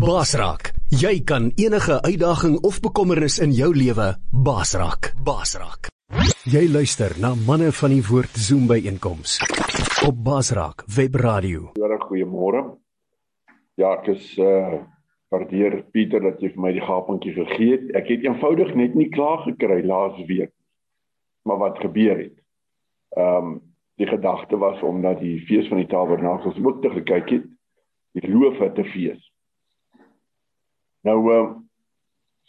Basraak, jy kan enige uitdaging of bekommernis in jou lewe basraak. Basraak. Jy luister na manne van die woord Zoom by einkoms op Basraak Web Radio. Goeiemôre. Ja, ek is uh waardeer Pieter dat jy vir my die gapentjie gegee het. Ek het eenvoudig net nie klaar gekry laas week. Maar wat gebeur het? Ehm um, die gedagte was omdat die fees van die tabernakels ook te gekyk het. Die loofe te fees. Nou uh,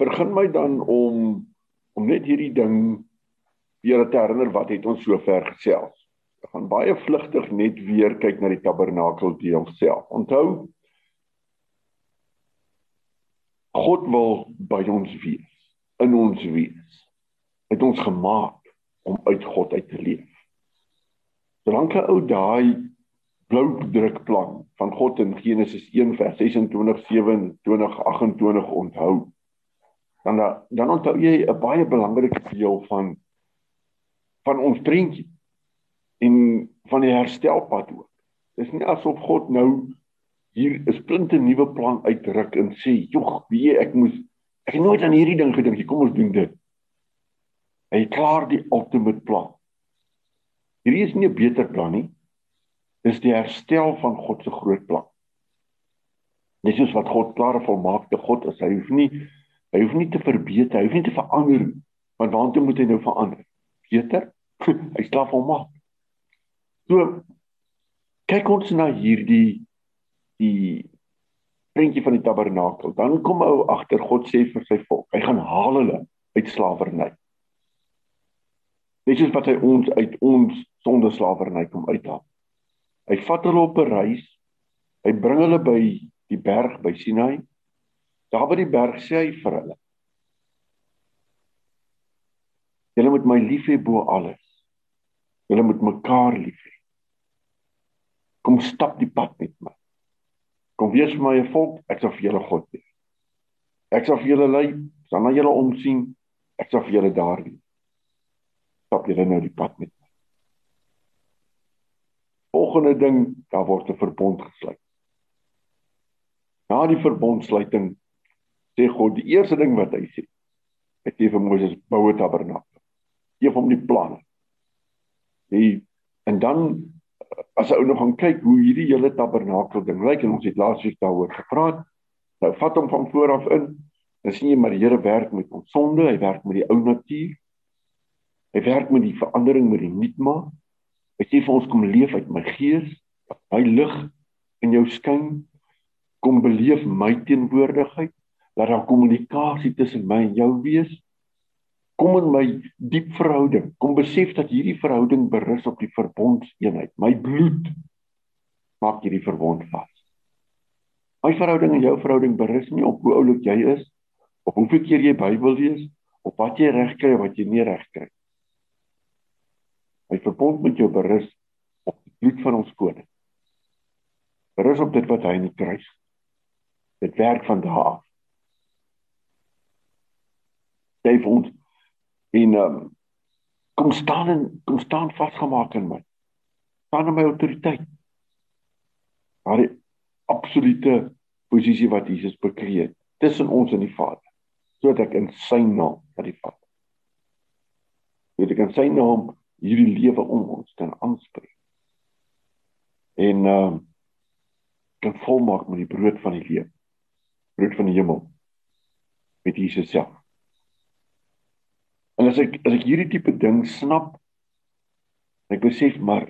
vergun my dan om om net hierdie ding weer te herinner wat het ons sover gesels. Ek gaan baie vlugtig net weer kyk na die tabernakel deel self. Onthou God wil by ons wees, in ons wees. Hy het ons gemaak om uit God uit te leef. Solank 'n ou daai blou drukplan van God in Genesis 1 vers 26 27 28 onthou, dan dan onthou jy 'n baie belangrike deel van van ons prentjie en van die herstelpad ook. Dis nie asof God nou hier 'n splinte nuwe plan uitdruk en sê, "Jog, wie ek moes ek het nooit aan hierdie ding gedink nie. Kom ons doen dit." Hy klaar die ultimate plan. Hierdie is nie 'n beter plan nie. Dis die herstel van God se groot plan. Dis soos wat God klaar volmaakte God is. Hy hoef nie hy hoef nie te verbeter, hy hoef nie te verander. Want waartoe moet hy nou verander? Beter? hy slaap volmaak. So kyk ons na hierdie die prentjie van die tabernakel. Dan kom ou agter God sê vir sy volk, hy gaan haal hulle uit slawerny. Dis is wat hy ons uit ons sonde slawerny kom uithaal. Hy vat hulle op 'n reis. Hy bring hulle by die berg by Sinai. Daar by die berg sê hy vir hulle: Julle moet my lief hê bo alles. Julle moet mekaar lief hê. Kom stap die pad met my. Kom wees vir my 'n volk, ek sal vir julle God wees. Ek sal vir julle lei, sal na julle omsien, ek sal vir julle daar wees. Stap julle nou die pad met my. Volgende ding, daar word 'n verbond gesluit. Na die verbondsluiting sê God die eerste ding wat hy sê, hy sê vir Moses bou 'n tabernakel. Gee hom die planne. Hy en dan as ou nog gaan kyk hoe hierdie hele tabernakel ding lyk en ons het laasweek daaroor gepraat. Nou vat hom van voor af in. Dan sien jy maar die Here werk met ons sonde, hy werk met die ou natuur. Hy werk met die verandering met die nuutma. Hy sê vir ons kom leef uit my gees, my lig in jou skyn. Kom beleef my teenwoordigheid. Laat daar kommunikasie tussen my en jou wees. Kom in my diep verhouding. Kom besef dat hierdie verhouding berus op die verbondseenheid. My bloed maak hierdie verbond vas. My verhouding en jou verhouding berus nie op hoe oulik jy is op hoeveel keer jy Bybel lees op wat jy reg kry of wat jy nie reg kry my verbond met jou berus op die bloed van ons koning berus op dit wat hy in die kruis dit werk van daar af Jy ons en um, kom staan en kom staan vasgemaak in my. Staan in my autoriteit. Daar die absolute posisie wat Jesus bekleed het tussen ons en die Vader. Sodat ek in sy naam dat die Vader. Ek in sy naam hierdie lewe om ons kan aanspreek. En ehm uh, kan volmaak met die brood van die lewe. Brood van die hemel met Jesus self. En as ek as ek hierdie tipe ding snap, ek besef maar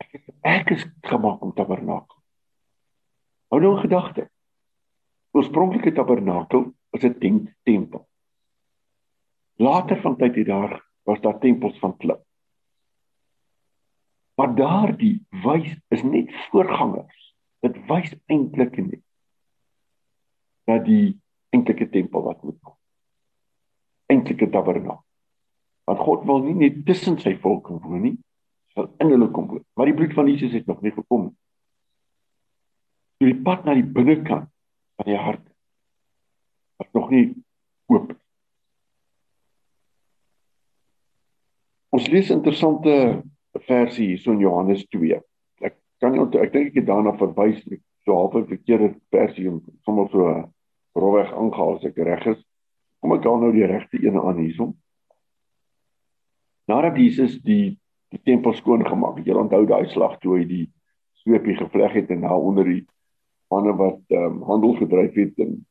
ek ek is gemaak om tabernakel. Hou nou 'n gedagte. Oorspronklike tabernakel was 'n tent tempel. Later van tyd het daar was daar tempels van klip. Maar daardie wys is net voorgangers. Dit wys eintlik net dat die enkelike tempel wat moet kom eintlike tabernakel. Want God wil nie net tussen sy volk woon nie, wil in hulle kom woon. Maar die bloed van Jesus het nog nie gekom nie. So die pad na die binnekant van die hart was nog nie oop. Ons lees interessante versie hier so in Johannes 2. Ek kan nie onthou ek dink ek het daarna verwys nie. so half 'n verkeerde versie om sommer so rowweg aangehaal as ek reg is. Kom ek dan nou die regte een aan hierson. Nadat Jesus die die tempel skoon gemaak het, jy onthou daai slag toe hy die sweepie gevleg het en daar onder die manne wat ehm um, handel gedryf het en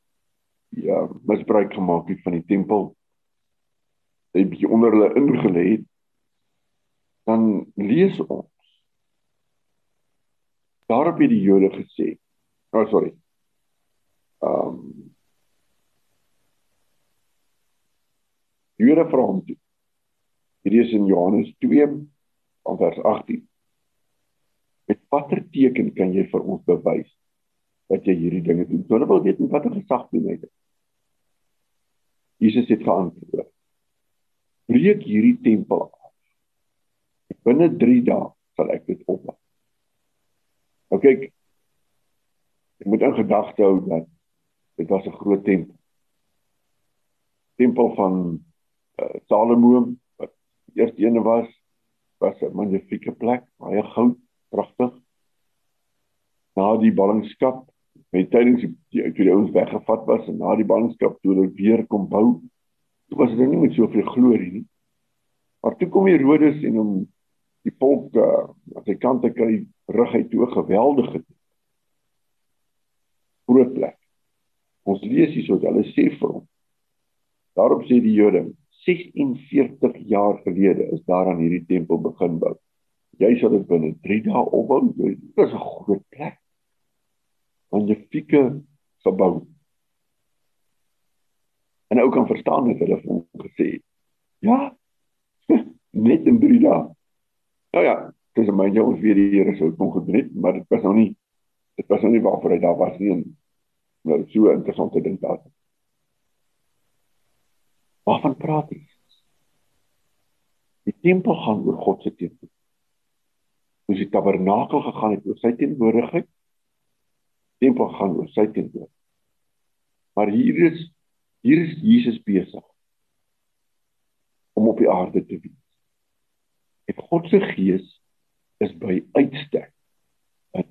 ja, misbruik gemaak het van die tempel. Hy bietjie onder hulle ingelê het. Dan lees ons. Daarop het die Jode gesê. Oh sorry. Ehm um, Jode vra hom toe. Hierdie is in Johannes 2 vers 18. Met watter teken kan jy vir ons bewys dat jy hierdie dinge doen? Hulle wil weet watter gesag doen hy dit. Jesus het geantwoord: "Breek hierdie tempel af. Binne 3 dae sal ek dit opbou." Nou kyk, ek moet in gedagte hou dat dit was 'n groot tempel. Tempel van uh, Salomo wat die eerste een was, was 'n magnifieke plek, baie goud, pragtig. Na die ballingskap met tydens die toe die ouens weggevat was en na die ballingskap toe hulle weer kom bou, toe was dit nie met soveel glorie nie. Maar toe kom Herodes en hom die volk uh, aan sy kant te kry, rig hy toe 'n geweldige groot plek. Ons lees hierso dat hulle sê vir hom. Daarop sê die Jode 46 jaar gelede is daar aan hierdie tempel begin bou. Jy sal dit binne 3 dae opbou. Dit is 'n groot plek magnifieke gebou. En ou kan verstaan dat hulle hom gesê het. Ja. Net in 3 dae. Nou ja, dis my jy ons weer die Here sou kon gedoen het, maar dit was nou nie dit was nou nie waarvoor hy daar was nie en nou so interessante ding daar. Waarvan praat hy? Die tempel gaan oor God se tempel. Hoe die tabernakel gegaan het oor sy teenwoordigheid tempel gaan oor sy tempel. Maar hier is hier is Jesus besig om op die aarde te wees. En God se gees is by uitstek wat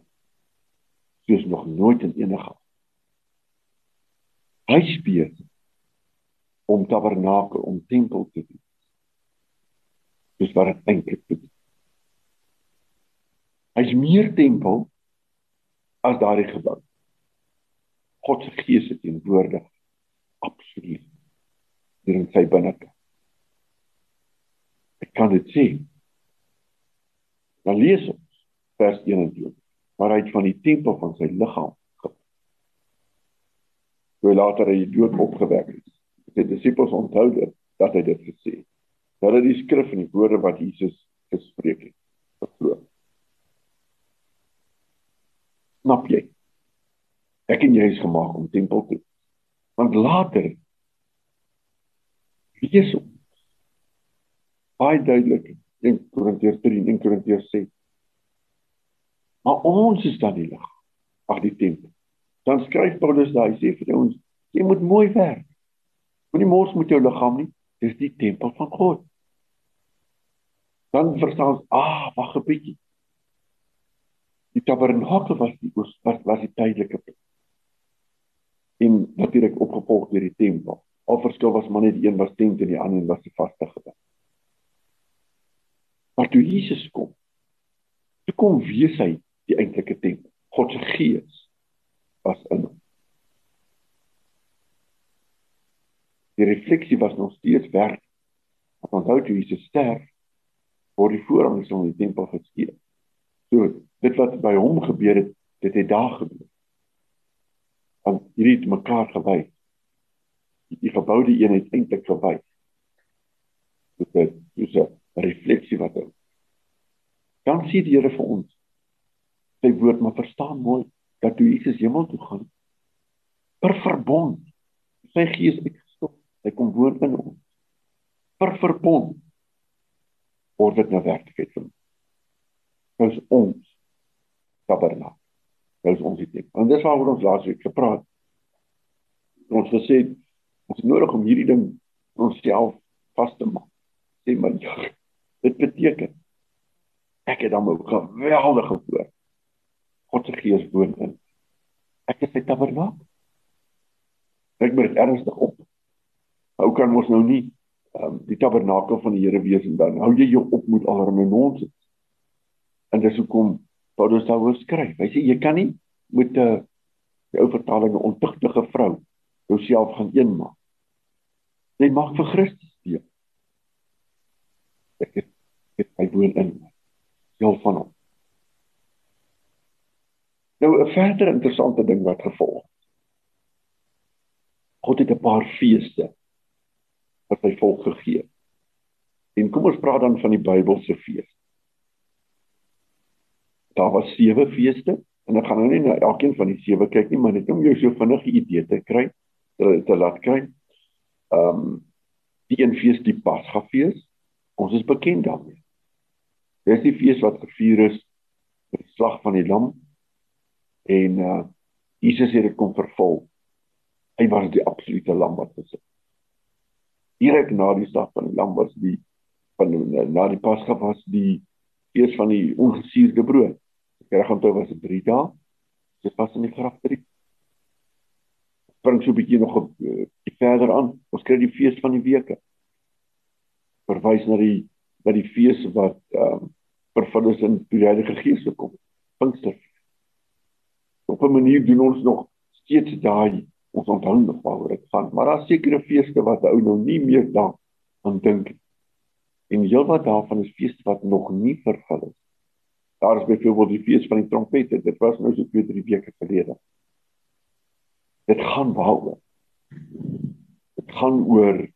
soos nog nooit in enige hy speel om tabernakel om tempel te wees. Dis wat dit eintlik beteken. Hy's meer tempel as daardie gebou. God se gees is teenwoordig absoluut hier in sy binnekant. Ek kan dit sê. Dan lees ons vers 21. Maar hy van die tempel van sy liggaam. Toe later hy dood opgewek het. Die disippels onthou dit dat hy dit gesê het. Dat dit die skrif en die woorde wat Jesus gespreek het, vervloek. Snap jy? Ek en jy is gemaak om tempel toe. Want later lees ons baie duidelik in Korintiërs 3 en Korintiërs 6. Maar ons is dan die lig. Ag die tempel. Dan skryf Paulus daar, hy sê vir ons, jy moet mooi werk. Moenie mors met jou liggaam nie. Dis die tempel van God. Dan verstaan ons, ah, wag 'n bietjie. Die tabernakel was die was, was die tydelike plek. En natuurlik opgevolg deur die tempel. Al verskil was maar net een was tent en die ander was die vaste gebou. Maar toe Jesus kom, toe kom wees hy die eintlike tempel. God se gees was in hom. Die refleksie was nog steeds werk. Want onthou toe Jesus sterf, word die voorhang van die tempel geskeur. So dit wat by hom gebeur het, dit het daar gebeur. Want hierdie het mekaar gewys. Die geboude een het eintlik gewys. Dit is 'n refleksie wat hom. Dan sien die Here vir ons sy woord maar verstaan mooi dat toe Jesus hemel toe gaan per verbond sy gees uitgestop. Hy kom woon in ons. Per verbond word dit nou werklikheid vir ons is ons tabernakel. Dit is ons dit. En dis waaroor ons laasweek gepraat. Ons gesê ons is nodig om hierdie ding onsself vas te maak. Sê maar ja, dit beteken ek het dan 'n geweldige voor. God se gees woon in. Ek is sy tabernakel. Maar dit ernstig op. Hoe kan ons nou nie um, die tabernakel van die Here wees en dan hou jy jou op met allerlei nonsens. En dis hoekom Paulus daaroor skryf. Hy sê jy kan nie met 'n uh, die ou vertaling 'n ontugtige vrou jouself gaan eenmaak. Jy mag vir Christus wees. Ek het ek hy woon in jou van hom. Nou 'n verder interessante ding wat gevolg. God het 'n paar feeste wat hy volk gegee. En kom ons praat dan van die Bybelse fees. Daar was sewe feeste en ek gaan nou nie na elkeen van die sewe kyk nie, maar net om jou so vinnige idee te kry, te, te laat kry. Ehm um, die een fees die Pasgafees. Ons is bekend daarmee. Dis die fees wat gevier is met die slag van die lam en uh Jesus het dit kom vervul. Hy was die absolute lam wat gesit. Direk na die slag van die lam was die van na die Pasga was die fees van die ongesuurde brood. Ek reg onthou was dit 3 dae. Dit was in die graf 3. Bring so 'n bietjie nog op uh, verder aan. Ons kry die fees van die weke. Verwys na die na die fees wat ehm um, vervul is in die Heilige Gees gekom. Pinkster op 'n manier doen ons nog steeds daai ons onthou nog waaroor dit gaan maar daar's sekere feeste wat ou nou nie meer dan aan dink en heelwat daarvan is feeste wat nog nie vervul is. Daar is byvoorbeeld die fees van die trompette dit was nou so 2 3 weke gelede. Dit gaan waaroor dit gaan oor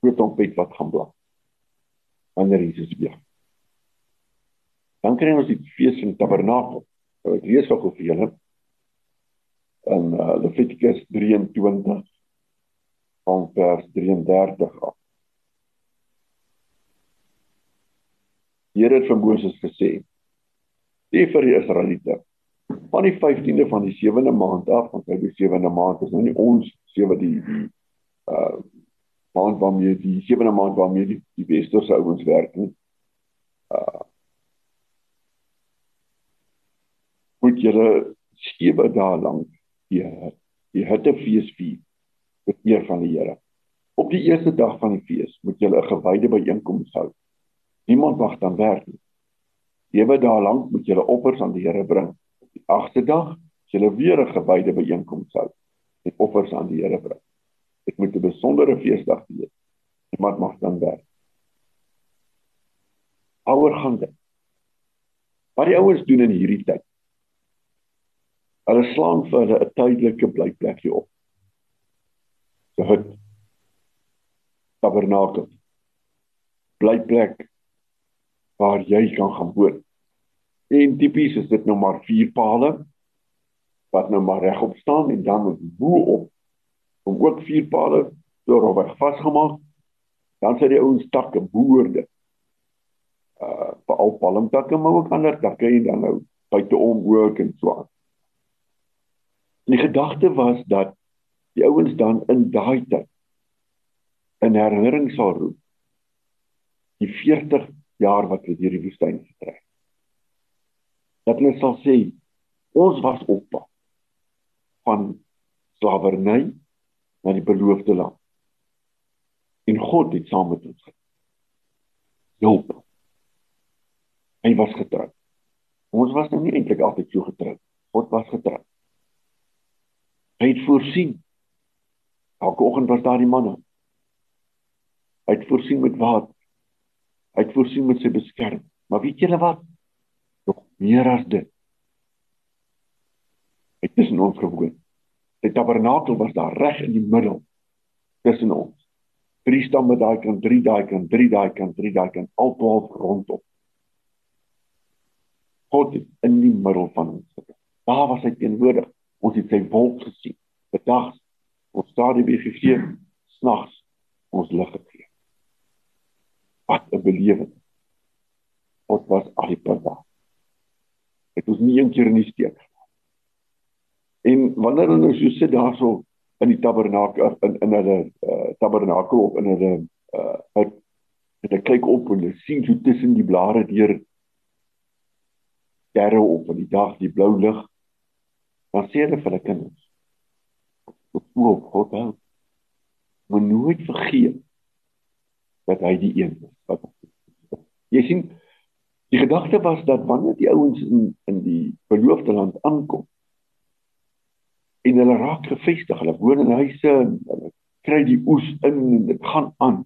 die trompet wat gaan blaf wanneer Jesus weer dan kry ons die fees van tabernakel Nou ek lees ook vir julle in uh, Levitikus 23 van vers 33 af. Here het vir Moses gesê: "Sê vir die Israeliete: Van die 15de van die 7de maand af, want die 7de maand is nou nie ons 7 die die uh maand waarmee die 7de maand waarmee die, die westerse ouens werk nie. Uh moet julle sewe dae lank die die hittefees vier met eer van die Here. Op die eerste dag van die fees moet julle 'n gewyde byeenkoms hou. Niemand mag dan werk nie. Sewe dae lank moet julle offers aan die Here bring. Op die agste dag moet julle weer 'n gewyde byeenkoms hou en offers aan die Here bring. Dit moet 'n besondere feesdag wees. Niemand mag dan werk. Ouer gaan dit. Wat die ouers doen in hierdie tyd Hulle slaan vir hulle 'n tydelike blyplekjie op. So hut. Tabernakel. Blyplek waar jy kan gaan woon. En tipies is dit nou maar vier pale wat nou maar regop staan en dan bo op om ook vier pale doorweg vasgemaak. Dan sit die ouens takke boorde. Uh vir al palmtakke maar ook ander takke en dan nou buiteom ook en so aan. En die gedagte was dat die ouens dan in daai tyd in herinnering sal roep die 40 jaar wat hulle deur die woestyn getrek. Dat hulle sal sê ons was op pad van slawerny na die beloofde land. En God het saam met ons gehelp. Hy was getrou. Ons was nou nie eintlik altyd so getrou. God was getrou. Hy het voorsien. Elke oggend was daar die manne. Hy het voorsien met water. Hy het voorsien met sy beskerming. Maar weet julle wat? Nog meer as dit. Hy het tussen ons gewoon. Die tabernakel was daar reg in die middel tussen ons. Drie stamme daai kant, drie daai kant, drie daai kant, drie daai kant, al 12 rondom. God het in die middel van ons gewees. Daar was hy teenwoordig. Ons het sy wolk gesien. Bedags ons stadie weer gegee, snags ons lig gegee. Wat 'n belewing. Wat was al die pad daar. Het ons nie eendag in die steek. En wanneer hulle nou so sit daarso in die tabernakel in in hulle uh, tabernakel of in hulle uh uit het ek kyk op en hulle sien so tussen die blare deur sterre op van die dag, die blou lig dan sê hulle vir hulle kinders op God hou. Maar nooit vergeet dat hy die een is wat Jy sien, die gedagte was dat wanneer die ouens in in die beloofde land aankom en hulle raak gevestig, hulle woon in huise en hulle kry die oes in en dit gaan aan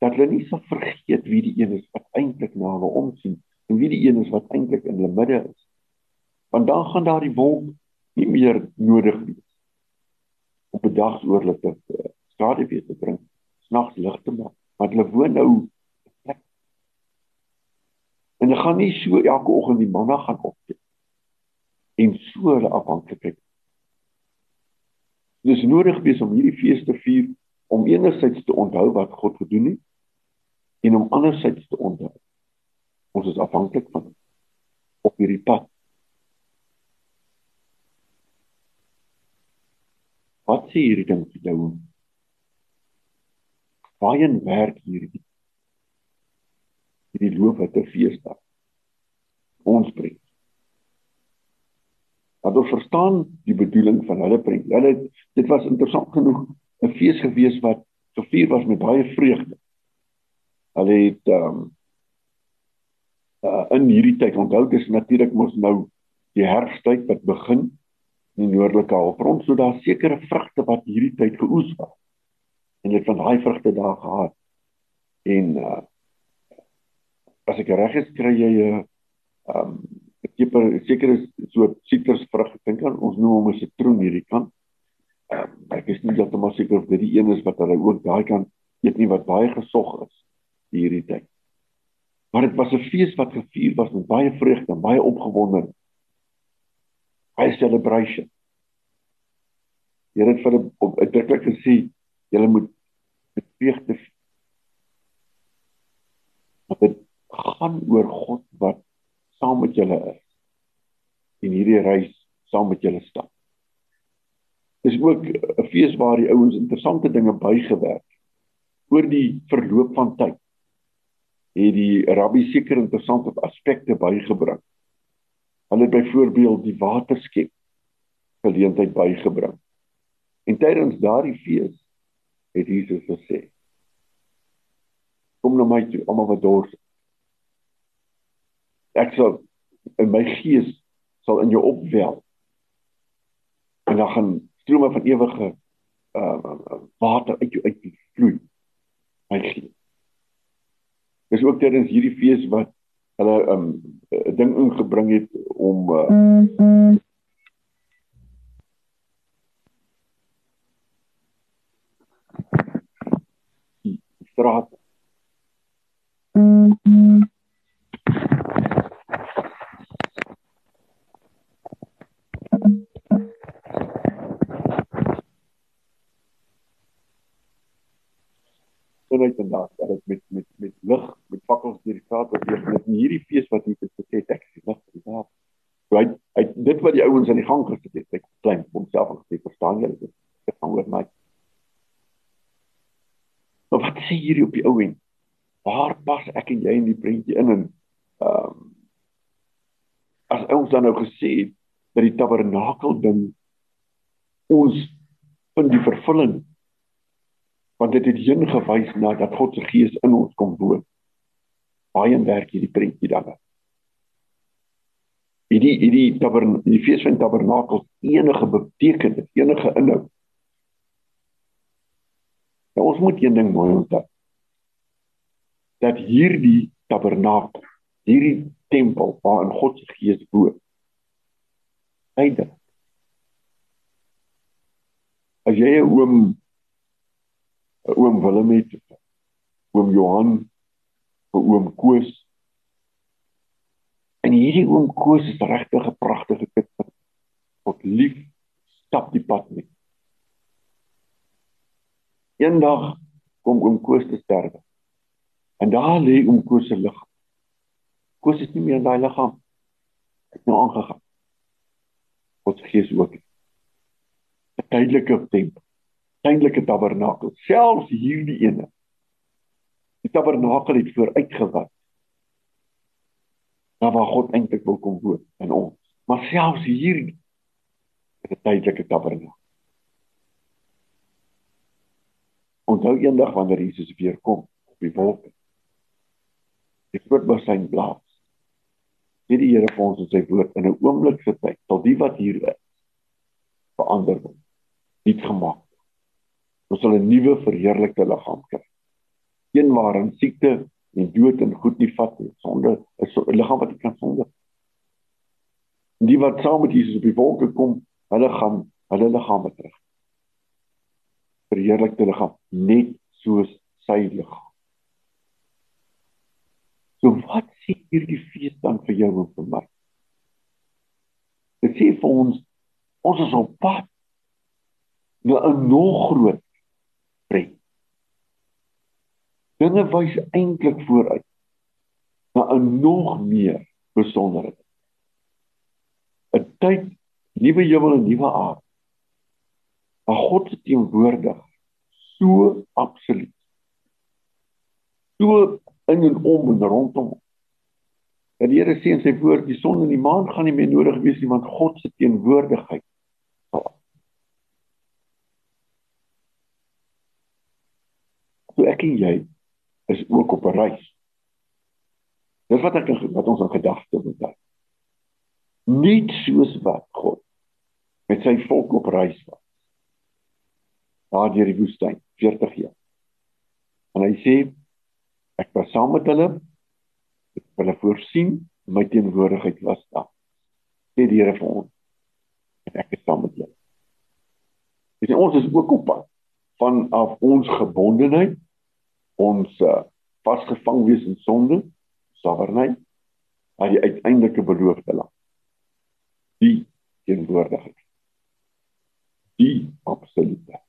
dat hulle nie sal vergeet wie die een is wat eintlik na hulle omsien en wie die een is wat eintlik in hulle midde is. Want dan gaan daardie wolk nie meer nodig wees op 'n dag oor hulle te skade weer te bring, snags lig te maak, want hulle woon nou En hulle gaan nie so elke oggend die manna gaan optel en so hulle afhanklikheid. Dis nodig wees om hierdie fees te vier om enerzijds te onthou wat God gedoen het en om anderzijds te onthou ons is afhanklik van op hierdie pad. Wat sê hierdie ding vir jou? Waarheen werk hierdie hierdie loof wat 'n feesdag ons bring. Dat ons verstaan die bedoeling van hulle prent. Hulle dit was interessant genoeg 'n fees gewees wat gevier was met baie vreugde. Hulle het ehm um, uh, in hierdie tyd onthou dis natuurlik mos nou die herfsttyd wat begin in die noordelike halfrond, so daar sekere vrugte wat hierdie tyd geoes was. En dit van daai vrugte daar gehad. En uh as ek reg is kry jy 'n um 'n sekere soort sitrusvrug dink aan ons noem hom 'n sitroen hierdie kant. Um, ek is nie heeltemal seker of dit die een is wat hulle ook daai kan eet nie wat baie gesog is hierdie tyd. Maar dit was 'n fees wat gevier was met baie vreugde en baie opgewondenheid. Baie celebration. Hier het vir op uitdruklik gesê julle moet met vreugde wat dit gaan oor God wat saam met julle is en hierdie reis saam met julle stap. Dis ook 'n fees waar die ouens interessante dinge bygewerk oor die verloop van tyd. Het die rabbi seker interessante aspekte bygebring. Hulle het byvoorbeeld die waterskep geleentheid bygebring. En tydens daardie fees het Jesus gesê: Kom na my toe, almal wat dors is ek sal in my gees sal in jou opwel. En dan gaan strome van ewige uh water uit jou uit vloei my gees. Dis ook tydens hierdie fees wat hulle 'n um, ding ingebring het om uh, straat hierdie fees wat gesê het ek sê lig vir daar. So hy, hy dit wat die ouens aan die gang gesit het, ek klein homself gesê verstaan jy dit? Ek gaan oor my. Maar wat sê hierdie op die ou en waar pas ek en jy in die prentjie in en ehm um, as ons dan nou gesê het dat die tabernakel ding ons in die vervulling want dit het heen gewys na dat God se gees in ons kom woon. Baie werk hierdie prentjie dan. Hierdie hierdie tabern die fees van tabernakels enige betekenis, enige inhoud. Nou ons moet een ding mooi onthou. Dat hierdie tabernakel, hierdie tempel waarin God se gees woon, eintlik as jy 'n oom oom Willem het oom Johan vir oom Koos. En hierdie oom Koos is regtig 'n pragtige kind wat lief stap die pad met. Eendag kom oom Koos te sterwe. En daar lê oom Koos se liggaam. Koos is nie meer in daai liggaam. Het nou aangegaan. God gees ook 'n tydelike tempel eintlike tabernakel, selfs hierdie ene. Die tabernakel het vooruitgewat na waar God eintlik wil kom woon in ons. Maar selfs hierdie 'n tydelike tabernakel. Onthou eendag wanneer Jesus weer kom op die wolke. Die groot basyn blaas. Sê die Here vir ons in sy woord in 'n oomblik se tyd sal die wat hier is verander word. Nuut gemaak. Ons sal 'n nuwe verheerlikte liggaam kry. Een waarin siekte en dood en goed nie vat nie. Sonde is 'n liggaam wat nie kan sonde. Die wat saam met Jesus op die wolke kom, hulle gaan hulle liggame terug. Verheerlikte liggaam net soos sy liggaam. So wat sê hierdie fees dan vir jou en vir my? Dit sê vir ons ons is op pad na 'n nog groot pret. Dinge wys eintlik vooruit na 'n nog meer besondere 'n tyd nuwe hemel en nuwe aarde. Maar God se teenwoordig so absoluut. So in en om en rondom. En die Here sê in sy woord die son en die maan gaan nie meer nodig wees nie want God se teenwoordigheid. So ek en jy is ook op 'n reis. Dis wat ek wat ons in gedagte moet hou. Nie soos wat God met sy volk op reis was. Daar deur die woestyn 40 jaar. En hy sê ek was saam met hulle hulle voorsien my teenwoordigheid was daar. Sê die Here vir ons ek is saam met julle. Dis ons is ook op pad van af ons gebondenheid ons uh, vasgevang wees in sonde, sawernheid, na die uiteindelike beloofde land. Die teenwoordigheid. Die absolute.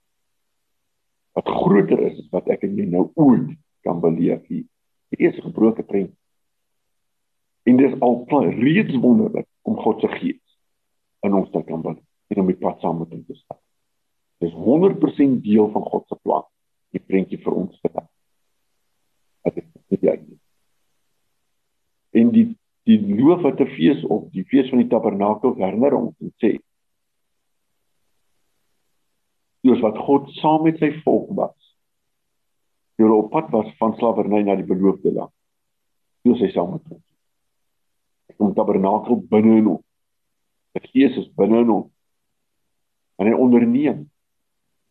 Wat groter is as wat ek en jy nou ooit kan beleef hier. Die eerste gebroke prent. En dis al reeds wonderlik om God se gees in ons te kan bid en om die pad saam met hom te stap. Dis 100% deel van God se plan. Die prentjie vir ons vandag wat ek dit ja. En die die loof wat te fees op die fees van die tabernakel herinner ons en sê Soos wat God saam met sy volk was. Hulle op pad was van slawerny na die beloofde land. Soos hy saam met ons. Om tabernakel binne in ons. Die Gees is binne in ons. En hy onderneem.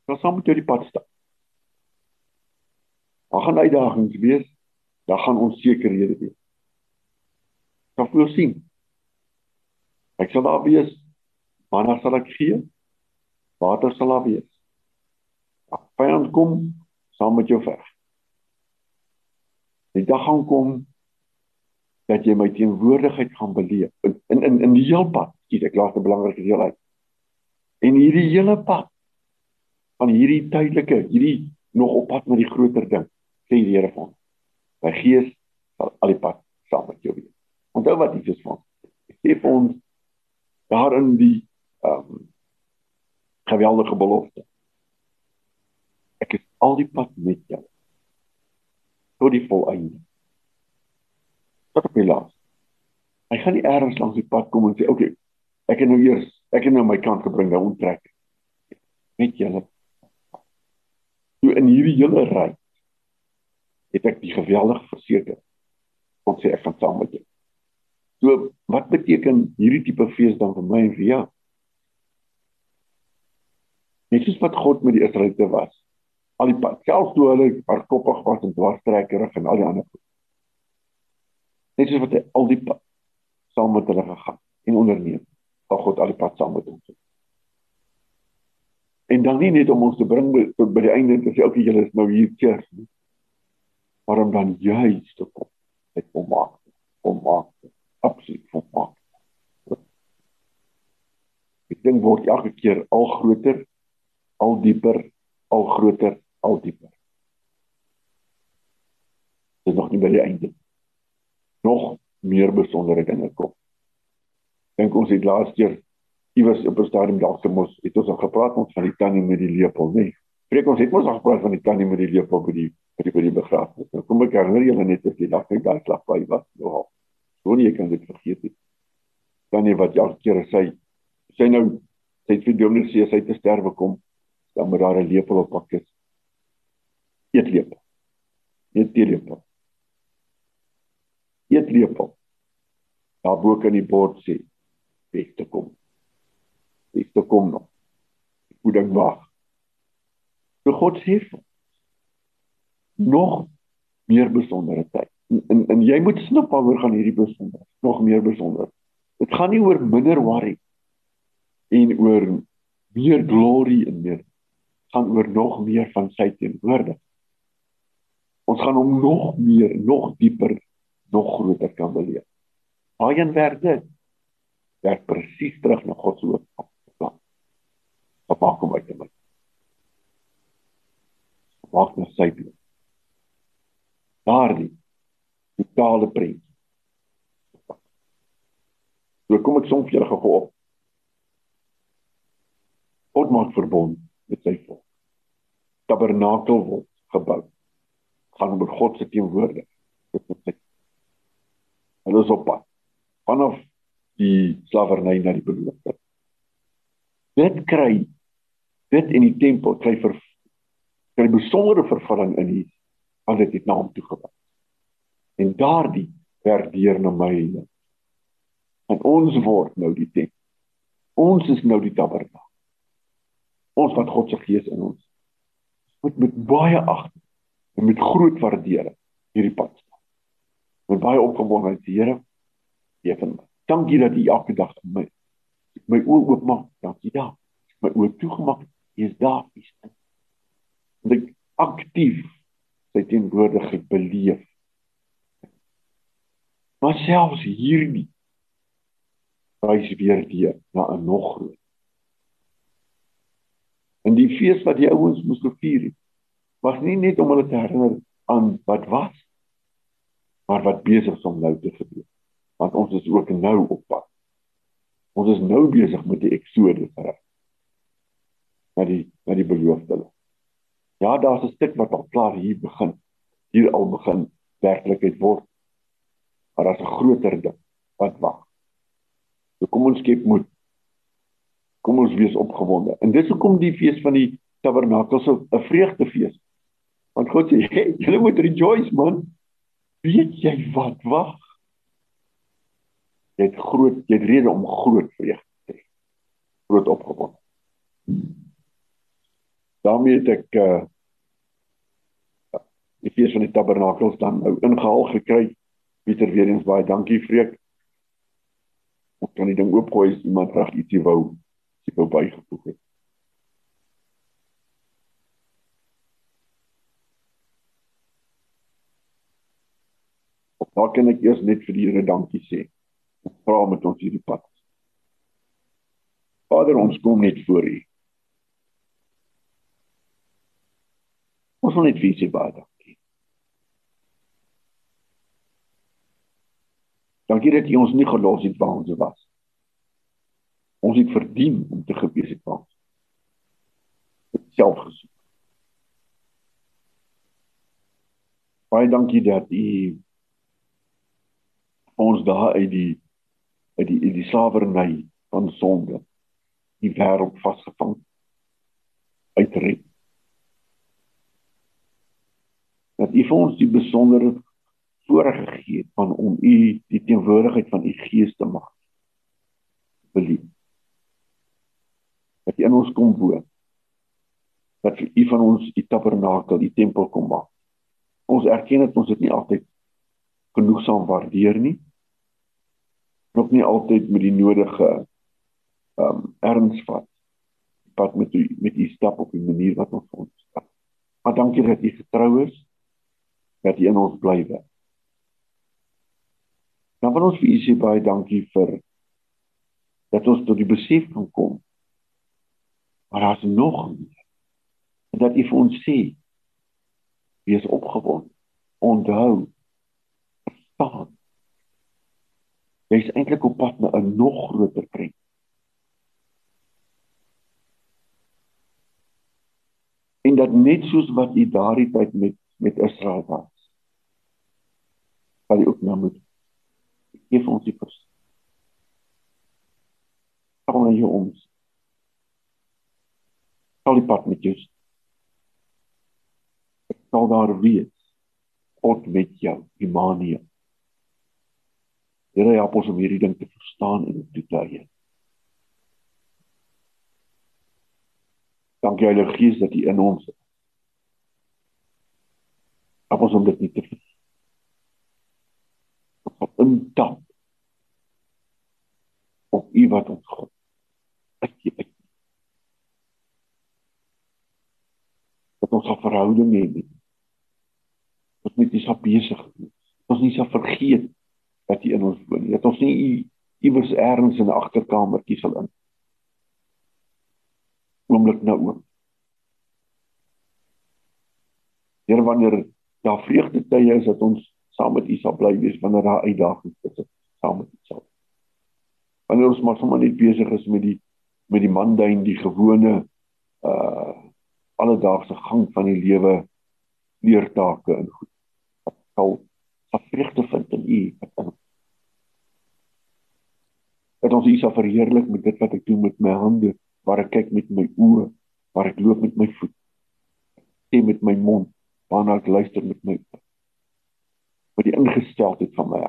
Ons saam met jou die pad stap. Daar gaan uitdagings wees, daar gaan onsekerhede wees. Kan jy sien? Ek sal daar wees. Wanneer sal ek gee? Water sal daar wees. As vyand kom, saam met jou veg. Die dag gaan kom dat jy my teenwoordigheid gaan beleef in in in, die hele pad. Dit ek laat 'n belangrike deel uit. En hierdie hele pad van hierdie tydelike, hierdie nog op pad na die groter ding sê die Here van. My gees sal al die pad saam met jou wees. Onthou wat Jesus van. Sê vir ons daar in die ehm um, geweldige belofte. Ek is al die pad met jou tot die volëinde. Tot op die laas. Hy gaan nie eers langs die pad kom en sê, "Oké, okay, ek het nou eers, ek het nou my kant gebring, nou onttrek." Met julle. So in hierdie hele ry het ek die geweldig verseker om sê ek gaan saam met jou. Wat beteken hierdie tipe fees dan vir my en vir jou? Net soos wat God met die Israeliete was. Al die pad, selfs toe hulle hardkoppig was en dwarstrekkerig en al die ander goed. Net soos wat hy al die pad saam met hulle gegaan en onderneem, sal God al die pad saam met ons. En dan nie net om ons te bring by, by die einde te sê okay julle is nou hier keer nie maar om dan juis te kom met volmaak volmaak absoluut volmaak ek dink word elke keer al groter al dieper al groter al dieper dit is nog nie by die einde nog meer besondere dinge kom dink ons het laas keer iewers op 'n stadium dalk mos het ons al gepraat ons van die tannie met die lepel nê Preek ons het mos al gepraat van die tannie met die lepel by die vir die, die begrafnis. Nou kom ek herinner julle net as die dag net daai slag by was. Nou, so nie kan dit vergeet nie. Dan nie wat elke keer sê sy nou Sy het vir Dominee sê as hy te sterwe kom, dan moet daar 'n lepel op pak is. Eet lepel. Eet teelepel. Eet lepel. Daar bo kan die bord sê, "Weg te kom." Weg te kom nog. Hoe dink wag? So God sê nog meer besondere tyd. En, en jy moet snap waaroor gaan hierdie besonder. Nog meer besonder. Dit gaan nie oor minder worry en oor meer glory en meer gaan oor nog meer van sy teenwoordigheid. Ons gaan hom nog meer, nog dieper, nog groter kan beleef. Waarheen werk dit? Werk presies terug na God se hoofplan. Wat maak hom uit te my? Maak na sy plan. Daardie totale prent. So kom ek som vir julle gou op. God maak verbond met sy volk. Tabernakel word gebou. Gaan oor God se teenwoordigheid. Hulle is op pad vanaf die slawerny na die beloofde. Dit kry dit in die tempel kry vir kry besondere vervulling in hier as dit het naam toegewy. En daardie werk deur na my en en ons word nou die tempel. Ons is nou die tabernakel. Ons wat God se gees in ons moet met baie agting en met groot waardering hierdie pad stap. Met baie opgewondenheid Here vir my. Dankie dat U elke dag my my oë oopmaak. Dankie daar. My oë toegemaak. U is daar. U is in. En ek aktief sy teenwoordigheid beleef. Maar selfs hierdie wys weer deur na 'n nog groot En die fees wat die ouens moes vier het, was nie net om hulle te herinner aan wat was, maar wat besig is om nou te gebeur. Want ons is ook nou op pad. Ons is nou besig met die eksodus reg. Na die na die beloofde land. Ja, daar's 'n stuk wat al klaar hier begin. Hier al begin werklikheid word. Maar daar's 'n groter ding wat wag. So kom ons skep moed kom ons wees opgewonde. En dis hoekom die fees van die tabernakel so 'n vreugdefees. Want God sê, hey, "Julle moet rejoice, man." Weet jy wat wag? Jy het groot, jy het rede om groot vreugde te hê. Groot opgewonde. daarmee het ek uh die fees van die tabernakel dan nou ingehaal gekry. Pieter weer eens baie dankie vreek. Ek kan die ding oopgooi as iemand graag ietsie wou jy wou bygevoeg het. Daar kan ek eers net vir die Here dankie sê. Vra met ons hierdie pad. Vader, ons kom net voor U. Ons wil net vir U sê baie dankie. Dankie dat U ons nie gelos het waar ons was ons het verdien om te gewees het van self gesoek. Baie dankie dat u ons daar uit die uit die uit die slawerny van sonde die wêreld vasgevang uitred. Dat u vir ons die besondere voorreg gegee het van om u die teenwoordigheid van u gees te mag beleef dat jy in ons kom woon. Dat u van ons die tabernakel, die tempel kom maak. Ons erken dat ons dit nie altyd genoegsaam waardeer nie. Nog nie altyd met die nodige ehm um, erns vat. Wat met u met u stap op die manier wat ons ons stap. Maar dankie dat u getrou is dat u in ons bly wees. Dan wil ons vir u sê baie dankie vir dat ons tot die besef kan kom Maar daar's nog meer. Dat U vir ons sê wees opgewonde. Onthou staan. Jy's eintlik op pad na 'n nog groter prent. En dat net soos wat U daardie tyd met met Israel was. Sal jy ook nou moet gee vir ons die vers. Kom na jou ons. Sal die pad met jou. Ek sal daar wees. God met jou Immanuel. Here help ons om hierdie ding te verstaan en te toetree Dankie Heilige Gees dat U in ons. Help ons om dit nie te vergeet. Op U wat ons God. Ek ek dat ons 'n verhouding het met wat met dis op besig is. Ons nie sal vergeet dat U in ons woon nie. Dat ons nie iewers ergens in 'n agterkamertjie sal in oomblik na oom. Here wanneer daar vreugde tye is dat ons saam met U sal bly wees wanneer daar uitdagings is saam met U sal. Wanneer ons maar sommer net besig is met die met die manduin die gewone uh alledaagse gang van die lewe leertake en goed. Sal sal vreugde vind in U dat ons U sal verheerlik met dit wat ek doen met my hande waar ek kyk met my oë, waar ek loop met my voet, sê met my mond, waarna ek luister met my oë. Met die ingesteldheid van my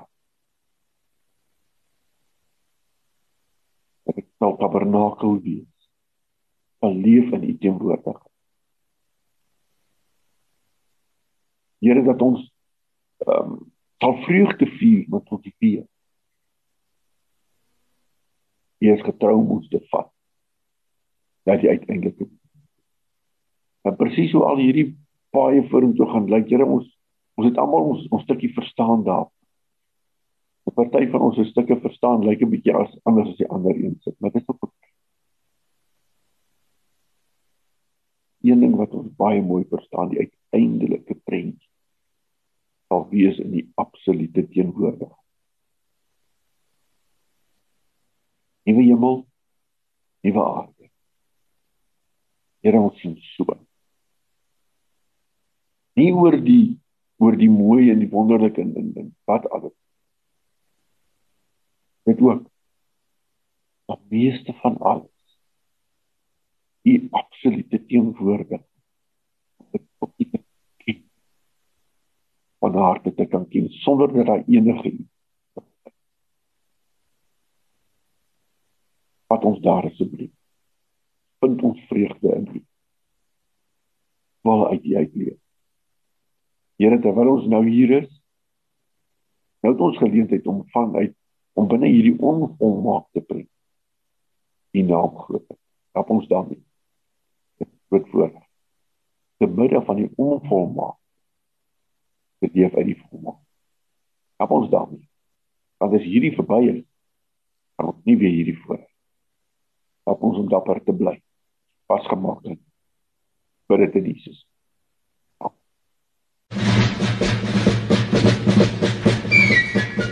ek sal tabernakel wees, sal leef in die teenwoordigheid. Here dat ons ehm um, sal vreugde vier met ons die vier. Is getrou om ons te vat dat jy uiteindelik en presies hoe al hierdie paie vorentoe gaan lyk Here ons ons het almal ons ons stukkie verstaan daar 'n party van ons se stukke verstaan lyk 'n bietjie as anders as die ander een sit maar dit is ook een ding wat ons baie mooi verstaan die uiteindelike prentjie sal wees in die absolute teenwoordigheid Nuwe hemel, nuwe aarde. Here ons sien so. Nie oor die oor die mooi en die wonderlike en, en, en wat alles. Dit ook. Maar meeste van alles. Die absolute teenwoordigheid. Op die van harte te kan ken sonder dat daar enige wat ons daar asseblief vind ons vreugde in. Waar uit U uitleef. Here, terwyl ons nou hier is, nou het ons geleentheid om vanuit om binne hierdie onvolmaak te bring. U naam groot. Help ons daarmee. Dit voor. Te midde van die onvolmaak dit leef uit die volmaak. Help ons daarmee. Want as hierdie verby is, kan ons nie weer hierdie voor. Help ons om dapper te bly vasgemaak het vir dit in Jesus.